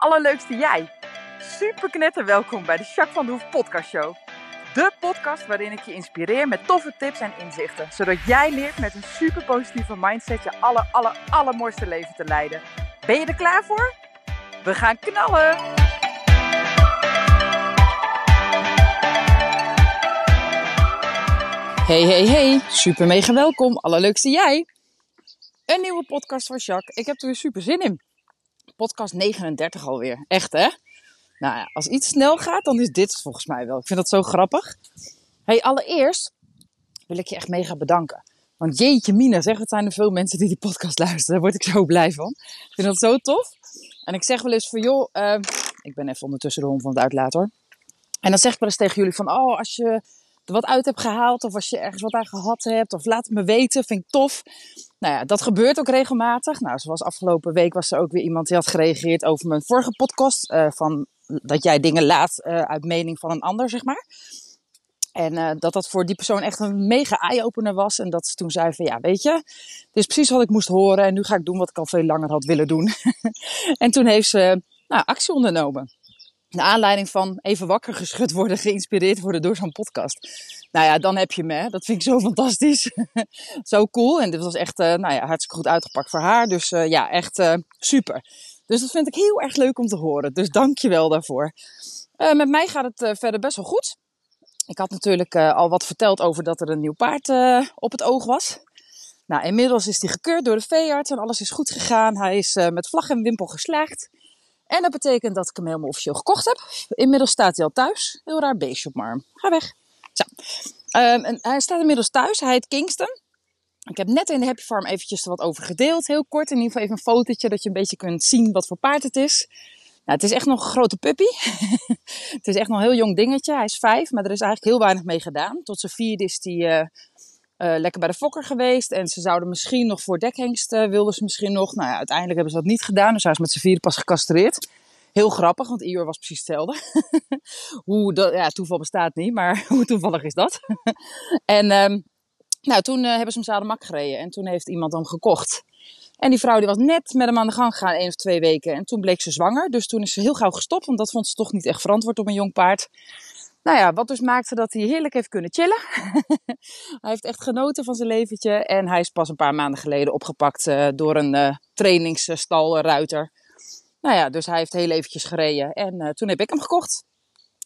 allerleukste jij. Super knetter welkom bij de Jacques van de Hoef podcast show. De podcast waarin ik je inspireer met toffe tips en inzichten. Zodat jij leert met een super positieve mindset je aller, aller, allermooiste leven te leiden. Ben je er klaar voor? We gaan knallen! Hey, hey, hey. Super mega welkom. Allerleukste jij. Een nieuwe podcast van Jacques. Ik heb er weer super zin in. Podcast 39 alweer. Echt hè? Nou ja, als iets snel gaat, dan is dit volgens mij wel. Ik vind dat zo grappig. Hey, allereerst wil ik je echt mega bedanken. Want jeetje mina, zeg, het zijn er veel mensen die die podcast luisteren. Daar word ik zo blij van. Ik vind dat zo tof. En ik zeg wel eens van, joh, uh, ik ben even ondertussen de hond van het uitlaten hoor. En dan zeg ik wel eens tegen jullie van, oh, als je wat uit hebt gehaald of als je ergens wat aan gehad hebt of laat het me weten, vind ik tof. Nou ja, dat gebeurt ook regelmatig. Nou, zoals afgelopen week was er ook weer iemand die had gereageerd over mijn vorige podcast. Uh, van dat jij dingen laat uh, uit mening van een ander, zeg maar. En uh, dat dat voor die persoon echt een mega eye-opener was. En dat ze toen zei van, ja, weet je, dit is precies wat ik moest horen. En nu ga ik doen wat ik al veel langer had willen doen. en toen heeft ze nou, actie ondernomen. Naar aanleiding van even wakker geschud worden, geïnspireerd worden door zo'n podcast. Nou ja, dan heb je me. Dat vind ik zo fantastisch. zo cool. En dit was echt uh, nou ja, hartstikke goed uitgepakt voor haar. Dus uh, ja, echt uh, super. Dus dat vind ik heel erg leuk om te horen. Dus dank je wel daarvoor. met mij gaat het verder best wel goed. Ik had natuurlijk al wat verteld over dat er een nieuw paard op het oog was. Nou, inmiddels is hij gekeurd door de veearts en alles is goed gegaan. Hij is met vlag en wimpel geslaagd. En dat betekent dat ik hem helemaal officieel gekocht heb. Inmiddels staat hij al thuis. Heel raar beestje op mijn. Ga weg. Zo. Um, en hij staat inmiddels thuis. Hij heet Kingston. Ik heb net in de Happy Farm eventjes er wat over gedeeld. Heel kort, in ieder geval even een fotootje, dat je een beetje kunt zien wat voor paard het is. Nou, het is echt nog een grote puppy. het is echt nog een heel jong dingetje. Hij is vijf, maar er is eigenlijk heel weinig mee gedaan. Tot zijn vierde is hij uh, uh, lekker bij de fokker geweest. En ze zouden misschien nog voor dekhengst, uh, wilden ze misschien nog. Nou ja, uiteindelijk hebben ze dat niet gedaan. Dus hij is met zijn vierde pas gecastreerd. Heel grappig, want Ior was precies hetzelfde. hoe dat, ja, toeval bestaat niet, maar hoe toevallig is dat? en um, nou, toen uh, hebben ze hem zademak gereden. En toen heeft iemand hem gekocht. En die vrouw die was net met hem aan de gang gegaan, één of twee weken. En toen bleek ze zwanger. Dus toen is ze heel gauw gestopt, want dat vond ze toch niet echt verantwoord op een jong paard. Nou ja, wat dus maakte dat hij heerlijk heeft kunnen chillen. hij heeft echt genoten van zijn leventje. En hij is pas een paar maanden geleden opgepakt uh, door een uh, trainingsstalruiter. Nou ja, dus hij heeft heel eventjes gereden. En uh, toen heb ik hem gekocht.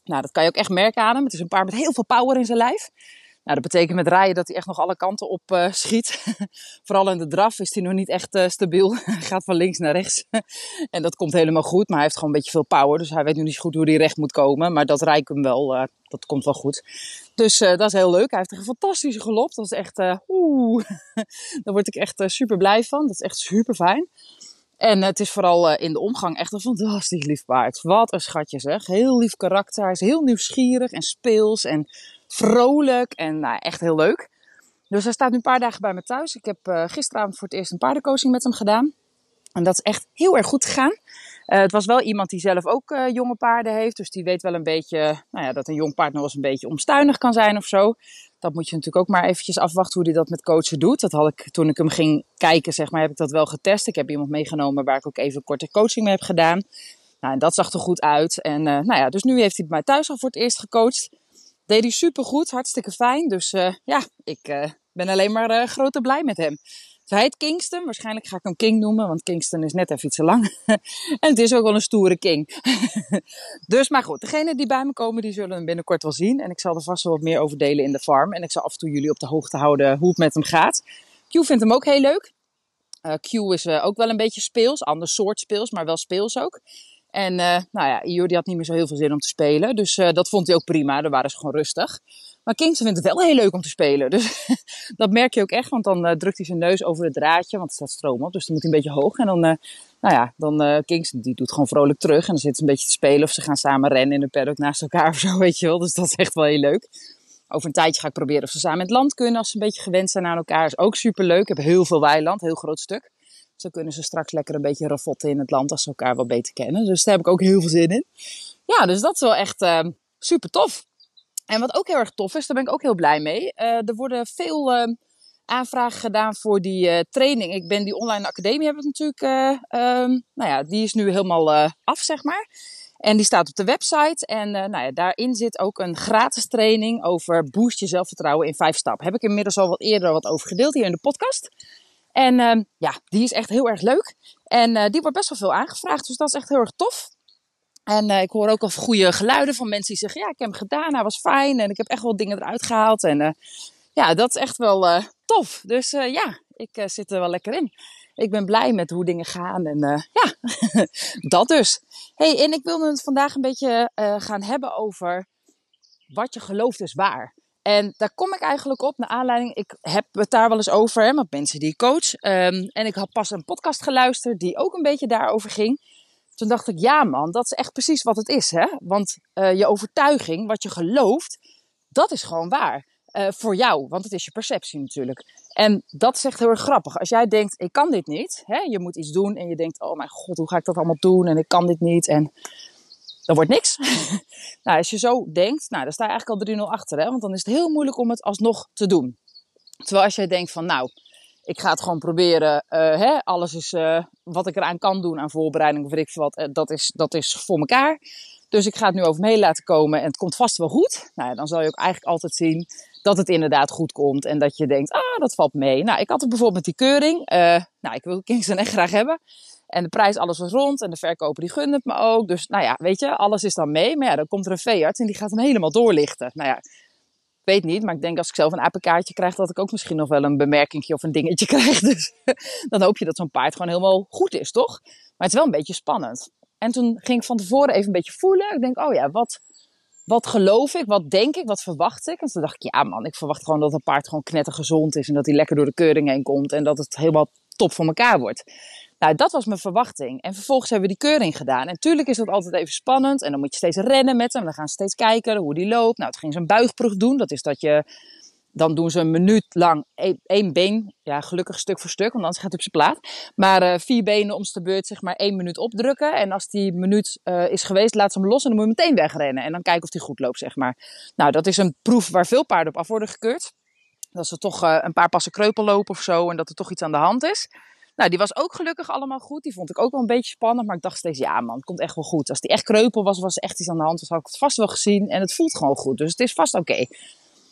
Nou, dat kan je ook echt merken aan hem. Het is een paard met heel veel power in zijn lijf. Nou, dat betekent met rijden dat hij echt nog alle kanten op uh, schiet. Vooral in de draf is hij nog niet echt uh, stabiel. hij gaat van links naar rechts. en dat komt helemaal goed, maar hij heeft gewoon een beetje veel power. Dus hij weet nu niet goed hoe hij recht moet komen. Maar dat rijdt hem wel, uh, dat komt wel goed. Dus dat is heel leuk. Hij heeft een fantastische gelop. Dat is echt, oeh, daar word ik echt super blij van. Dat is echt super fijn. En het is vooral in de omgang echt een fantastisch lief paard. Wat een schatje zeg. Heel lief karakter. Hij is heel nieuwsgierig en speels en vrolijk en nou, echt heel leuk. Dus hij staat nu een paar dagen bij me thuis. Ik heb uh, gisteravond voor het eerst een paardencoaching met hem gedaan. En dat is echt heel erg goed gegaan. Uh, het was wel iemand die zelf ook uh, jonge paarden heeft. Dus die weet wel een beetje nou ja, dat een jong paard nog eens een beetje omstuinig kan zijn of zo. Dat moet je natuurlijk ook maar eventjes afwachten hoe hij dat met coachen doet. Dat had ik toen ik hem ging kijken, zeg maar, heb ik dat wel getest. Ik heb iemand meegenomen waar ik ook even korte coaching mee heb gedaan. Nou, en dat zag er goed uit. En nou ja, dus nu heeft hij bij mij thuis al voor het eerst gecoacht. Deed hij super goed, hartstikke fijn. Dus uh, ja, ik uh, ben alleen maar uh, grote blij met hem. Hij heet Kingston. Waarschijnlijk ga ik hem King noemen, want Kingston is net even iets te lang. en het is ook wel een stoere King. dus, maar goed, degenen die bij me komen, die zullen hem binnenkort wel zien. En ik zal er vast wel wat meer over delen in de farm. En ik zal af en toe jullie op de hoogte houden hoe het met hem gaat. Q vindt hem ook heel leuk. Q is ook wel een beetje speels. Ander soort speels, maar wel speels ook. En uh, nou ja, Jordi had niet meer zo heel veel zin om te spelen. Dus dat vond hij ook prima. Daar waren ze gewoon rustig. Maar Kingston vindt het wel heel leuk om te spelen. Dus dat merk je ook echt. Want dan uh, drukt hij zijn neus over het draadje. Want er staat stroom op. Dus dan moet hij een beetje hoog. En dan, nou ja, dan Kingston die doet gewoon vrolijk terug. En dan zit ze een beetje te spelen. Of ze gaan samen rennen in de paddock naast elkaar of zo. Weet je wel. Dus dat is echt wel heel leuk. Over een tijdje ga ik proberen of ze samen in het land kunnen. Als ze een beetje gewend zijn aan elkaar. Is ook super leuk. Ik heb heel veel weiland. Heel groot stuk. Zo kunnen ze straks lekker een beetje ravotten in het land. Als ze elkaar wel beter kennen. Dus daar heb ik ook heel veel zin in. Ja, dus dat is wel echt super tof. En wat ook heel erg tof is, daar ben ik ook heel blij mee. Uh, er worden veel uh, aanvraag gedaan voor die uh, training. Ik ben die online academie heb ik natuurlijk, uh, um, nou ja, die is nu helemaal af, zeg maar. En die staat op de website. En nou ja, daarin zit ook een gratis training over boost je zelfvertrouwen in vijf stappen. Heb ik inmiddels al wat eerder wat over gedeeld hier in de podcast. En uh, ja, die is echt heel erg leuk. En uh, die wordt best wel veel aangevraagd. Dus dat is echt heel erg tof. En uh, ik hoor ook al goede geluiden van mensen die zeggen: Ja, ik heb hem gedaan, hij was fijn. En ik heb echt wel dingen eruit gehaald. En ja, dat is echt wel tof. Dus ja, ik zit er wel lekker in. Ik ben blij met hoe dingen gaan. En ja, dat dus. hey, en ik wilde het vandaag een beetje gaan hebben over wat je gelooft is waar. En daar kom ik eigenlijk op naar aanleiding. Ik heb het daar wel eens over hè, met mensen die ik coach. Um, en ik had pas een podcast geluisterd die ook een beetje daarover ging. Toen dacht ik, ja man, dat is echt precies wat het is. Hè? Want uh, je overtuiging, wat je gelooft, dat is gewoon waar. Uh, voor jou, want het is je perceptie natuurlijk. En dat is echt heel erg grappig. Als jij denkt, ik kan dit niet. Hè? Je moet iets doen en je denkt, oh mijn god, hoe ga ik dat allemaal doen? En ik kan dit niet. En dan wordt niks. nou, als je zo denkt, nou, dan sta je eigenlijk al 3-0 achter. Hè? Want dan is het heel moeilijk om het alsnog te doen. Terwijl als jij denkt van, nou, ik ga het gewoon proberen. Uh, hè? Alles is uh, wat ik eraan kan doen aan voorbereiding of ik wat. Uh, dat, is, dat is voor elkaar. Dus ik ga het nu over me heen laten komen en het komt vast wel goed. Nou, dan zal je ook eigenlijk altijd zien dat het inderdaad goed komt. En dat je denkt, ah, dat valt mee. Nou, ik had het bijvoorbeeld met die keuring. nou, ik wil Kingston echt graag hebben. En de prijs, alles was rond. En de verkoper die gunde het me ook. Dus nou ja, weet je, alles is dan mee. Maar ja, dan komt er een veearts en die gaat hem helemaal doorlichten. Nou ja, ik weet niet. Maar ik denk als ik zelf een apenkaartje krijg, dat ik ook misschien nog wel een bemerkingje of een dingetje krijg. Dus dan hoop je dat zo'n paard gewoon helemaal goed is, toch? Maar het is wel een beetje spannend. En toen ging ik van tevoren even een beetje voelen. Ik denk, oh ja, wat, wat geloof ik? Wat denk ik? Wat verwacht ik? En toen dacht ik, ja man, ik verwacht gewoon dat een paard gewoon knettergezond is. En dat hij lekker door de keuring heen komt. En dat het helemaal top voor elkaar wordt. Nou, dat was mijn verwachting. En vervolgens hebben we die keuring gedaan. En natuurlijk is dat altijd even spannend. En dan moet je steeds rennen met hem. Dan gaan ze steeds kijken hoe die loopt. Nou, het ging ze een buigproef doen. Dat is dat je... Dan doen ze een minuut lang één been. Ja, gelukkig stuk voor stuk, want anders gaat het op zijn plaat. Maar uh, vier benen om de beurt, zeg maar één minuut opdrukken. En als die minuut uh, is geweest, laat ze hem los en dan moet je meteen wegrennen. En dan kijken of die goed loopt, zeg maar. Nou, dat is een proef waar veel paarden op af worden gekeurd. Dat ze toch uh, een paar passen kreupel lopen of zo en dat er toch iets aan de hand is. Nou, die was ook gelukkig allemaal goed. Die vond ik ook wel een beetje spannend. Maar ik dacht steeds, ja man, het komt echt wel goed. Als die echt kreupel was, was echt iets aan de hand. Dus had ik het vast wel gezien. En het voelt gewoon goed. Dus het is vast oké.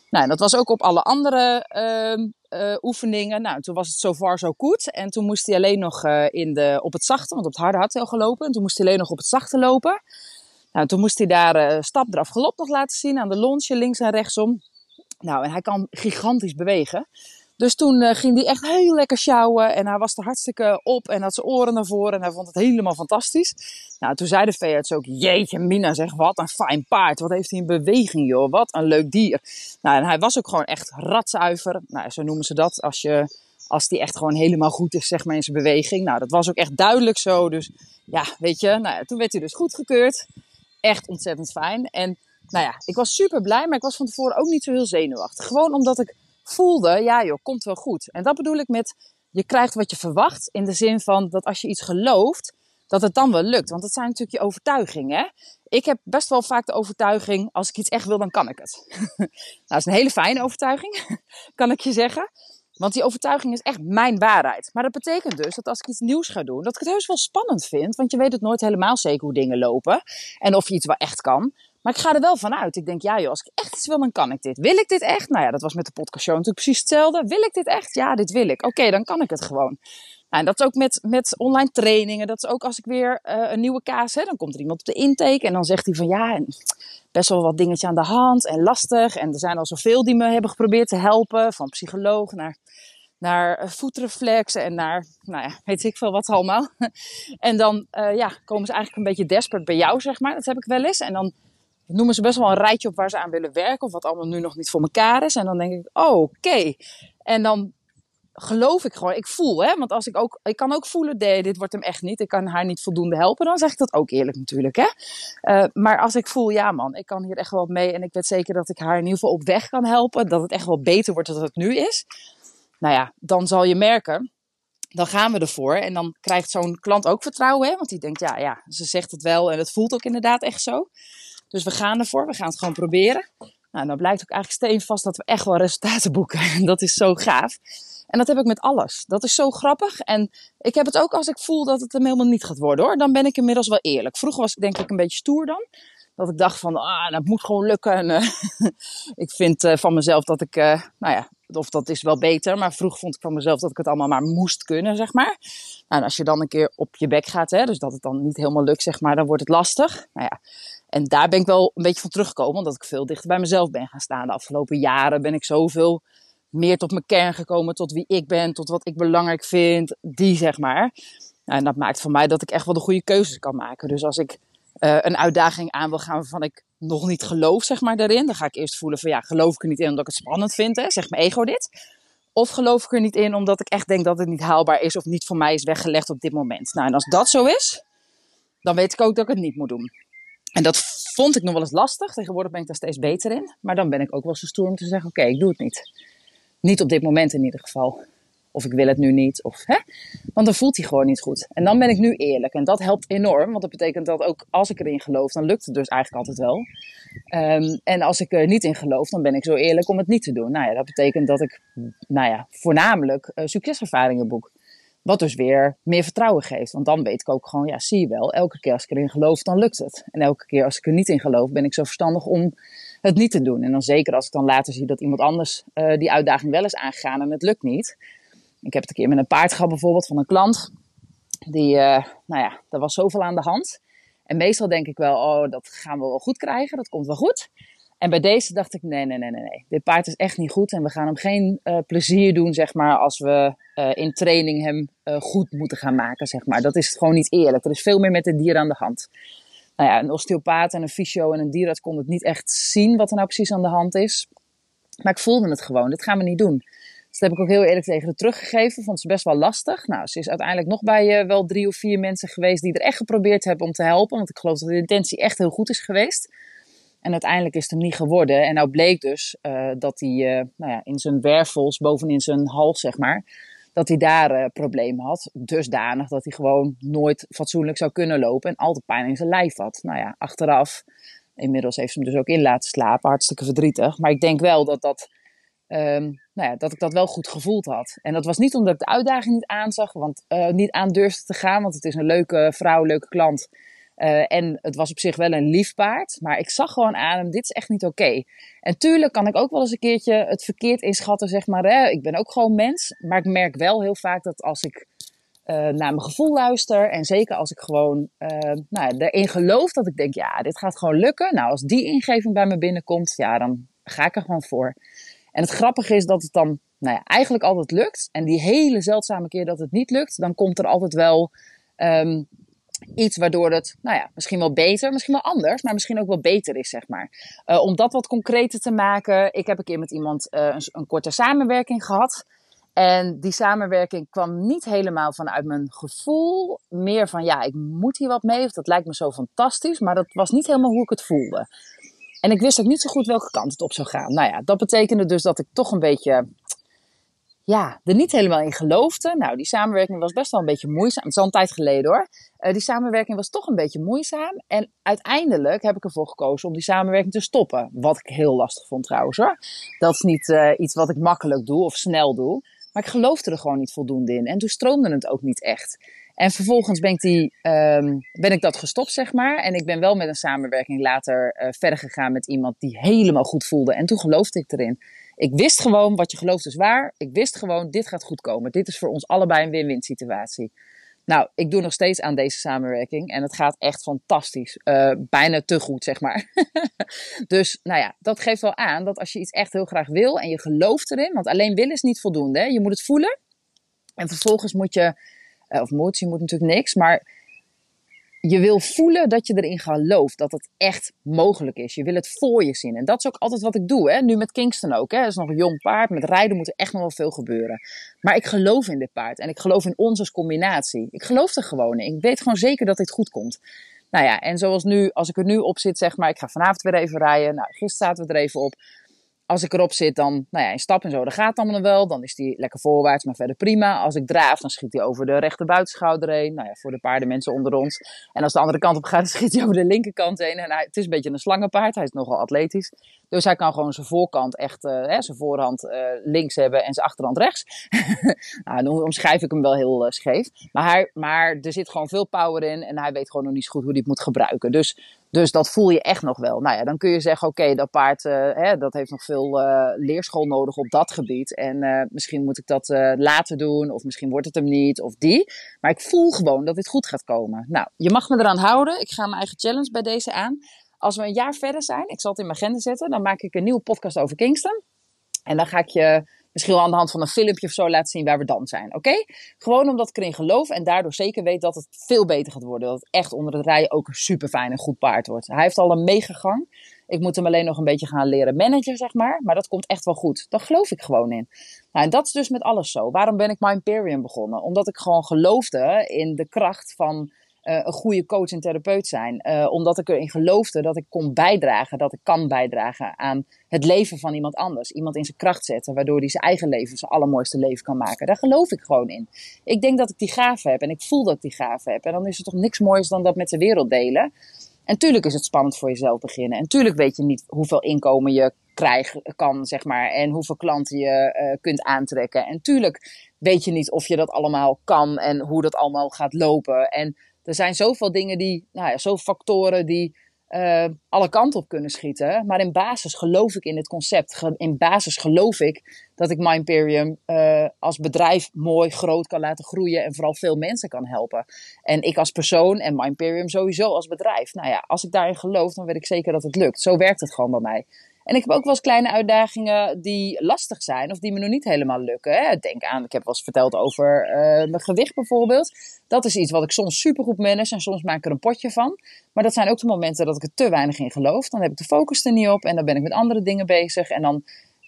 Nou, en dat was ook op alle andere uh, uh, oefeningen. Nou, toen was het zo far zo goed. En toen moest hij alleen nog uh, in de, op het zachte, want op het harde had hij al gelopen. En toen moest hij alleen nog op het zachte lopen. Nou, toen moest hij daar uh, stap eraf gelop nog laten zien aan de lonsje links en rechtsom. Nou, en hij kan gigantisch bewegen. Dus toen uh, ging hij echt heel lekker sjouwen. En hij was er hartstikke op en had zijn oren naar voren. En hij vond het helemaal fantastisch. Nou, toen zei de veearts ook, jeetje Mina, zeg, wat een fijn paard. Wat heeft hij in beweging, joh. Wat een leuk dier. Nou, en hij was ook gewoon echt ratzuiver. Nou, zo noemen ze dat als je... Als die echt gewoon helemaal goed is, zeg maar, in zijn beweging. Nou, dat was ook echt duidelijk zo. Dus ja, weet je, nou, toen werd hij dus goedgekeurd. Echt ontzettend fijn. En nou ja, ik was super blij, maar ik was van tevoren ook niet zo heel zenuwachtig. Gewoon omdat ik voelde, ja joh, komt wel goed. En dat bedoel ik met, je krijgt wat je verwacht. In de zin van dat als je iets gelooft, dat het dan wel lukt. Want dat zijn natuurlijk je overtuigingen. Ik heb best wel vaak de overtuiging, als ik iets echt wil, dan kan ik het. nou, dat is een hele fijne overtuiging, kan ik je zeggen. Want die overtuiging is echt mijn waarheid. Maar dat betekent dus dat als ik iets nieuws ga doen, dat ik het heus wel spannend vind. Want je weet het nooit helemaal zeker hoe dingen lopen. En of je iets wel echt kan. Maar ik ga er wel vanuit. Ik denk, ja joh, als ik echt iets wil, dan kan ik dit. Wil ik dit echt? Nou ja, dat was met de podcast show natuurlijk precies hetzelfde. Wil ik dit echt? Ja, dit wil ik. Oké, dan kan ik het gewoon. Nou, en dat is ook met, met online trainingen. Dat is ook als ik weer uh, een nieuwe kaas heb. Dan komt er iemand op de intake en dan zegt hij van ja, best wel wat dingetjes aan de hand en lastig. En er zijn al zoveel die me hebben geprobeerd te helpen. Van psycholoog naar, naar eh, voetreflexen en naar, nou ja, weet ik veel wat allemaal. en dan uh, ja, komen ze eigenlijk een beetje desperate bij jou, zeg maar. Dat heb ik wel eens. En dan noemen ze best wel een rijtje op waar ze aan willen werken. Of wat allemaal nu nog niet voor elkaar is. En dan denk ik, oh, oké. En dan geloof ik gewoon, ik voel, hè. Want als ik ook, ik kan ook voelen, nee, dit wordt hem echt niet. Ik kan haar niet voldoende helpen. Dan zeg ik dat ook eerlijk natuurlijk, hè. Uh, maar als ik voel, ja man, ik kan hier echt wel mee. En ik weet zeker dat ik haar in ieder geval op weg kan helpen. Dat het echt wel beter wordt dan het nu is. Nou ja, dan zal je merken dan gaan we ervoor. En dan krijgt zo'n klant ook vertrouwen. Hè? Want die denkt, ja, ja, ze zegt het wel en het voelt ook inderdaad echt zo. Dus we gaan ervoor, we gaan het gewoon proberen. Nou, dan blijkt ook eigenlijk steenvast dat we echt wel resultaten boeken. En dat is zo gaaf. En dat heb ik met alles. Dat is zo grappig. En ik heb het ook als ik voel dat het hem helemaal niet gaat worden hoor. Dan ben ik inmiddels wel eerlijk. Vroeger was ik denk ik een beetje stoer dan. Dat ik dacht van, ah, dat moet gewoon lukken. En, uh, ik vind uh, van mezelf dat ik, uh, nou ja, of dat is wel beter. Maar vroeger vond ik van mezelf dat ik het allemaal maar moest kunnen, zeg maar. Nou, en als je dan een keer op je bek gaat, hè, dus dat het dan niet helemaal lukt, zeg maar, dan wordt het lastig. Nou ja, en daar ben ik wel een beetje van teruggekomen, omdat ik veel dichter bij mezelf ben gaan staan. De afgelopen jaren ben ik zoveel meer tot mijn kern gekomen, tot wie ik ben, tot wat ik belangrijk vind, die zeg maar. Nou, en dat maakt voor mij dat ik echt wel de goede keuzes kan maken. Dus als ik uh, een uitdaging aan wil gaan waarvan ik nog niet geloof, zeg maar, daarin, dan ga ik eerst voelen van ja, geloof ik er niet in omdat ik het spannend vind, hè? zeg mijn ego dit. Of geloof ik er niet in omdat ik echt denk dat het niet haalbaar is of niet voor mij is weggelegd op dit moment. Nou, en als dat zo is, dan weet ik ook dat ik het niet moet doen. En dat vond ik nog wel eens lastig. Tegenwoordig ben ik daar steeds beter in. Maar dan ben ik ook wel zo stoer om te zeggen: oké, ik doe het niet. Niet op dit moment in ieder geval. Of ik wil het nu niet. Of, hè? Want dan voelt hij gewoon niet goed. En dan ben ik nu eerlijk. En dat helpt enorm. Want dat betekent dat ook als ik erin geloof, dan lukt het dus eigenlijk altijd wel. Um, en als ik er niet in geloof, dan ben ik zo eerlijk om het niet te doen. Nou ja, dat betekent dat ik, nou ja, voornamelijk uh, succeservaringen boek. Wat dus weer meer vertrouwen geeft. Want dan weet ik ook gewoon, ja, zie je wel, elke keer als ik erin geloof, dan lukt het. En elke keer als ik er niet in geloof, ben ik zo verstandig om het niet te doen. En dan zeker als ik dan later zie dat iemand anders uh, die uitdaging wel is aangegaan en het lukt niet. Ik heb het een keer met een paard gehad bijvoorbeeld van een klant. Die, uh, nou ja, er was zoveel aan de hand. En meestal denk ik wel, oh, dat gaan we wel goed krijgen, dat komt wel goed. En bij deze dacht ik, nee, nee, nee, nee, nee. Dit paard is echt niet goed en we gaan hem geen uh, plezier doen, zeg maar, als we uh, in training hem goed moeten gaan maken, zeg maar. Dat is gewoon niet eerlijk. Er is veel meer met het dier aan de hand. Nou ja, een osteopaat en een fysio en een dierarts konden het niet echt zien wat er nou precies aan de hand is. Maar ik voelde het gewoon, dit gaan we niet doen. Dus dat heb ik ook heel eerlijk tegen haar teruggegeven. Vond ze best wel lastig. Nou, ze is uiteindelijk nog bij uh, wel drie of vier mensen geweest die er echt geprobeerd hebben om te helpen. Want ik geloof dat de intentie echt heel goed is geweest. En uiteindelijk is het hem niet geworden. En nou bleek dus uh, dat hij uh, nou ja, in zijn wervels, bovenin zijn hals zeg maar, dat hij daar problemen had. Dusdanig dat hij gewoon nooit fatsoenlijk zou kunnen lopen en altijd pijn in zijn lijf had. Nou ja, achteraf, inmiddels heeft ze hem dus ook in laten slapen. Hartstikke verdrietig. Maar ik denk wel dat dat Um, nou ja, dat ik dat wel goed gevoeld had. En dat was niet omdat ik de uitdaging niet aanzag, want uh, niet aan durfde te gaan, want het is een leuke vrouw, leuke klant. Uh, en het was op zich wel een lief paard, maar ik zag gewoon aan hem, dit is echt niet oké. En tuurlijk kan ik ook wel eens een keertje het verkeerd inschatten, zeg maar. Hè? Ik ben ook gewoon mens, maar ik merk wel heel vaak dat als ik uh, naar mijn gevoel luister en zeker als ik gewoon nou, erin geloof dat ik denk, ja, dit gaat gewoon lukken. Nou, als die ingeving bij me binnenkomt, ja, dan ga ik er gewoon voor. En het grappige is dat het dan nou ja, eigenlijk altijd lukt. En die hele zeldzame keer dat het niet lukt, dan komt er altijd wel um, iets waardoor het, nou ja, misschien wel beter, misschien wel anders, maar misschien ook wel beter is, zeg maar. Uh, om dat wat concreter te maken, ik heb een keer met iemand uh, een, een, korte samenwerking gehad. En die samenwerking kwam niet helemaal vanuit mijn gevoel, meer van ja, ik moet hier wat mee, of dat lijkt me zo fantastisch, maar dat was niet helemaal hoe ik het voelde. En ik wist ook niet zo goed welke kant het op zou gaan. Nou ja, dat betekende dus dat ik toch een beetje, ja, er niet helemaal in geloofde. Nou, die samenwerking was best wel een beetje moeizaam. Het is al een tijd geleden hoor. Uh, die samenwerking was toch een beetje moeizaam. En uiteindelijk heb ik ervoor gekozen om die samenwerking te stoppen. Wat ik heel lastig vond trouwens hoor. Dat is niet uh, iets wat ik makkelijk doe of snel doe. Maar ik geloofde er gewoon niet voldoende in. En toen stroomde het ook niet echt. En vervolgens ben ik, die, um, ben ik dat gestopt, zeg maar. En ik ben wel met een samenwerking later uh, verder gegaan met iemand die helemaal goed voelde. En toen geloofde ik erin. Ik wist gewoon, wat je gelooft is waar. Ik wist gewoon, dit gaat goed komen. Dit is voor ons allebei een win-win situatie. Nou, ik doe nog steeds aan deze samenwerking en het gaat echt fantastisch. Uh, bijna te goed, zeg maar. dus, nou ja, dat geeft wel aan dat als je iets echt heel graag wil en je gelooft erin, want alleen willen is niet voldoende. Hè? Je moet het voelen en vervolgens moet je of moet, je moet natuurlijk niks, maar je wil voelen dat je erin gelooft, dat het echt mogelijk is. Je wil het voor je zien. En dat is ook altijd wat ik doe. Hè? Nu met Kingston ook. Hè? Dat is nog een jong paard. Met rijden moet er echt nog wel veel gebeuren. Maar ik geloof in dit paard. En ik geloof in ons als combinatie. Ik geloof er gewoon in. Ik weet gewoon zeker dat dit goed komt. Nou ja, en zoals nu, als ik er nu op zit, zeg maar, ik ga vanavond weer even rijden. Nou, gisteren zaten we er even op als ik erop zit, dan, nou ja, in stap en zo, dat gaat allemaal wel. Dan is die lekker voorwaarts, maar verder prima. Als ik draaf, dan schiet hij over de rechter buitenschouder heen. Nou ja, voor de paardenmensen onder ons. En als de andere kant op gaat, dan schiet hij over de linkerkant heen. En hij, het is een beetje een slangenpaard. Hij is nogal atletisch. Dus hij kan gewoon zijn voorkant echt, uh, hè, zijn voorhand uh, links hebben en zijn achterhand rechts. nou, dan omschrijf ik hem wel heel uh, scheef. Maar, hij, maar er zit gewoon veel power in en hij weet gewoon nog niet zo goed hoe hij het moet gebruiken. Dus, dus dat voel je echt nog wel. Nou ja, dan kun je zeggen, oké, dat paard hè, dat heeft nog veel leerschool nodig op dat gebied. En misschien moet ik dat later doen of misschien wordt het hem niet of die. Maar ik voel gewoon dat dit goed gaat komen. Nou, je mag me eraan houden. Ik ga mijn eigen challenge bij deze aan. Als we een jaar verder zijn, ik zal het in mijn agenda zetten, dan maak ik een nieuwe podcast over Kingston. En dan ga ik je misschien wel aan de hand van een filmpje of zo laten zien waar we dan zijn. Oké? Gewoon omdat ik erin geloof en daardoor zeker weet dat het veel beter gaat worden. Dat het echt onder het rijden ook een super fijn en goed paard wordt. Hij heeft al een megagang. Ik moet hem alleen nog een beetje gaan leren managen, zeg maar. Maar dat komt echt wel goed. Daar geloof ik gewoon in. Nou, en dat is dus met alles zo. Waarom ben ik My Imperium begonnen? Omdat ik gewoon geloofde in de kracht van een goede coach en therapeut zijn. Uh, omdat ik erin geloofde dat ik kon bijdragen, dat ik kan bijdragen aan het leven van iemand anders. Iemand in zijn kracht zetten, waardoor hij zijn eigen leven zijn allermooiste leven kan maken. Daar geloof ik gewoon in. Ik denk dat ik die gave heb en ik voel dat ik die gave heb. En dan is er toch niks moois dan dat met de wereld delen. En tuurlijk is het spannend voor jezelf beginnen. En tuurlijk weet je niet hoeveel inkomen je krijgen kan, zeg maar. En hoeveel klanten je uh, kunt aantrekken. En tuurlijk weet je niet of je dat allemaal kan en hoe dat allemaal gaat lopen. En er zijn zoveel dingen die, nou ja, zoveel factoren die uh, alle kanten op kunnen schieten. Maar in basis geloof ik in het concept. In basis geloof ik dat ik My Imperium uh, als bedrijf mooi, groot kan laten groeien. En vooral veel mensen kan helpen. En ik als persoon en My Imperium sowieso als bedrijf. Nou ja, als ik daarin geloof, dan weet ik zeker dat het lukt. Zo werkt het gewoon bij mij. En ik heb ook wel eens kleine uitdagingen die lastig zijn of die me nog niet helemaal lukken. Hè. Denk aan, ik heb wel eens verteld over uh, mijn gewicht bijvoorbeeld. Dat is iets wat ik soms supergoed manage en soms maak ik er een potje van. Maar dat zijn ook de momenten dat ik er te weinig in geloof. Dan heb ik de focus er niet op en dan ben ik met andere dingen bezig. En dan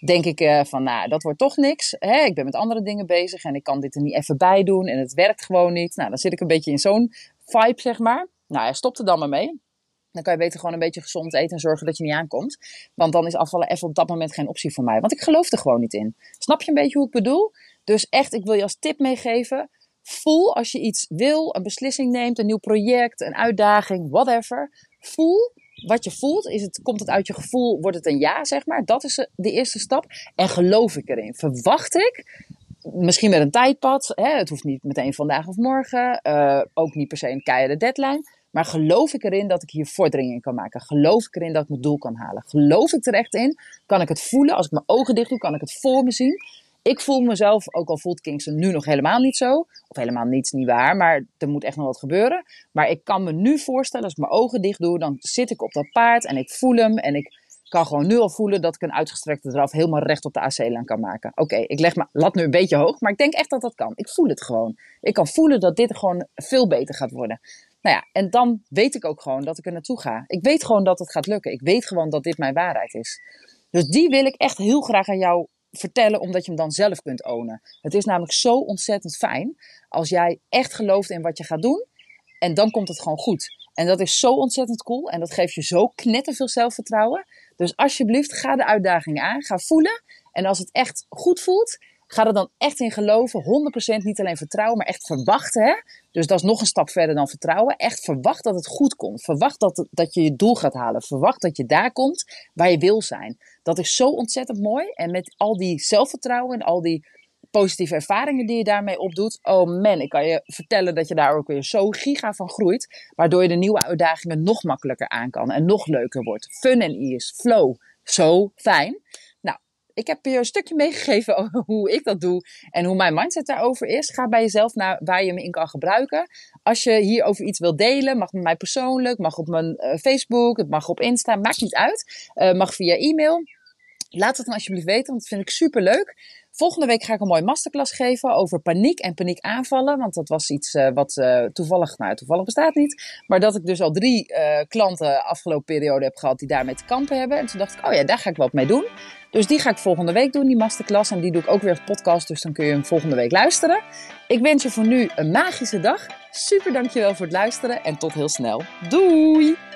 denk ik uh, van, nou, dat wordt toch niks. Hè? Ik ben met andere dingen bezig en ik kan dit er niet even bij doen en het werkt gewoon niet. Nou, dan zit ik een beetje in zo'n vibe, zeg maar. Nou ja, stop er dan maar mee. Dan kan je beter gewoon een beetje gezond eten en zorgen dat je niet aankomt. Want dan is afvallen even op dat moment geen optie voor mij. Want ik geloof er gewoon niet in. Snap je een beetje hoe ik bedoel? Dus echt, ik wil je als tip meegeven. Voel als je iets wil, een beslissing neemt, een nieuw project, een uitdaging, whatever. Voel wat je voelt. Is het, komt het uit je gevoel, wordt het een ja, zeg maar. Dat is de eerste stap. En geloof ik erin. Verwacht ik misschien met een tijdpad. Hè, het hoeft niet meteen vandaag of morgen. Uh, ook niet per se een keiharde deadline. Maar geloof ik erin dat ik hier vordering in kan maken? Geloof ik erin dat ik mijn doel kan halen? Geloof ik er echt in? Kan ik het voelen? Als ik mijn ogen dicht doe, kan ik het voor me zien? Ik voel mezelf, ook al voelt Kingston nu nog helemaal niet zo. Of helemaal niets, niet waar. Maar er moet echt nog wat gebeuren. Maar ik kan me nu voorstellen, als ik mijn ogen dicht doe, dan zit ik op dat paard en ik voel hem. En ik kan gewoon nu al voelen dat ik een uitgestrekte draf helemaal recht op de AC-lijn kan maken. Oké, ik leg mijn lat nu een beetje hoog, maar ik denk echt dat dat kan. Ik voel het gewoon. Ik kan voelen dat dit gewoon veel beter gaat worden. Nou ja, en dan weet ik ook gewoon dat ik er naartoe ga. Ik weet gewoon dat het gaat lukken. Ik weet gewoon dat dit mijn waarheid is. Dus die wil ik echt heel graag aan jou vertellen, omdat je hem dan zelf kunt ownen. Het is namelijk zo ontzettend fijn als jij echt gelooft in wat je gaat doen. En dan komt het gewoon goed. En dat is zo ontzettend cool. En dat geeft je zo knetterveel zelfvertrouwen. Dus alsjeblieft, ga de uitdaging aan. Ga voelen. En als het echt goed voelt, Ga er dan echt in geloven, 100% niet alleen vertrouwen, maar echt verwachten. Hè? Dus dat is nog een stap verder dan vertrouwen. Echt verwacht dat het goed komt. Verwacht dat, dat je je doel gaat halen. Verwacht dat je daar komt waar je wil zijn. Dat is zo ontzettend mooi. En met al die zelfvertrouwen en al die positieve ervaringen die je daarmee opdoet. Oh man, ik kan je vertellen dat je daar ook weer zo giga van groeit. Waardoor je de nieuwe uitdagingen nog makkelijker aan kan. En nog leuker wordt. Fun en ease, flow. Zo fijn ik heb je een stukje meegegeven hoe ik dat doe en hoe mijn mindset daarover is. Ga bij jezelf naar waar je me in kan gebruiken. Als je hierover iets wilt delen, mag met mij persoonlijk, mag op mijn uh, Facebook, het mag op Insta, maakt niet uit. Uh, mag via e-mail. Laat het dan alsjeblieft weten, want dat vind ik super leuk. Volgende week ga ik een mooie masterclass geven over paniek en paniekaanvallen. Want dat was iets uh, wat uh, toevallig, nou toevallig bestaat niet. Maar dat ik dus al drie uh, klanten afgelopen periode heb gehad die daarmee te kampen hebben. En toen dacht ik, oh ja, daar ga ik wat mee doen. Dus die ga ik volgende week doen, die masterclass. En die doe ik ook weer als podcast, dus dan kun je hem volgende week luisteren. Ik wens je voor nu een magische dag. Super dankjewel voor het luisteren en tot heel snel. Doei!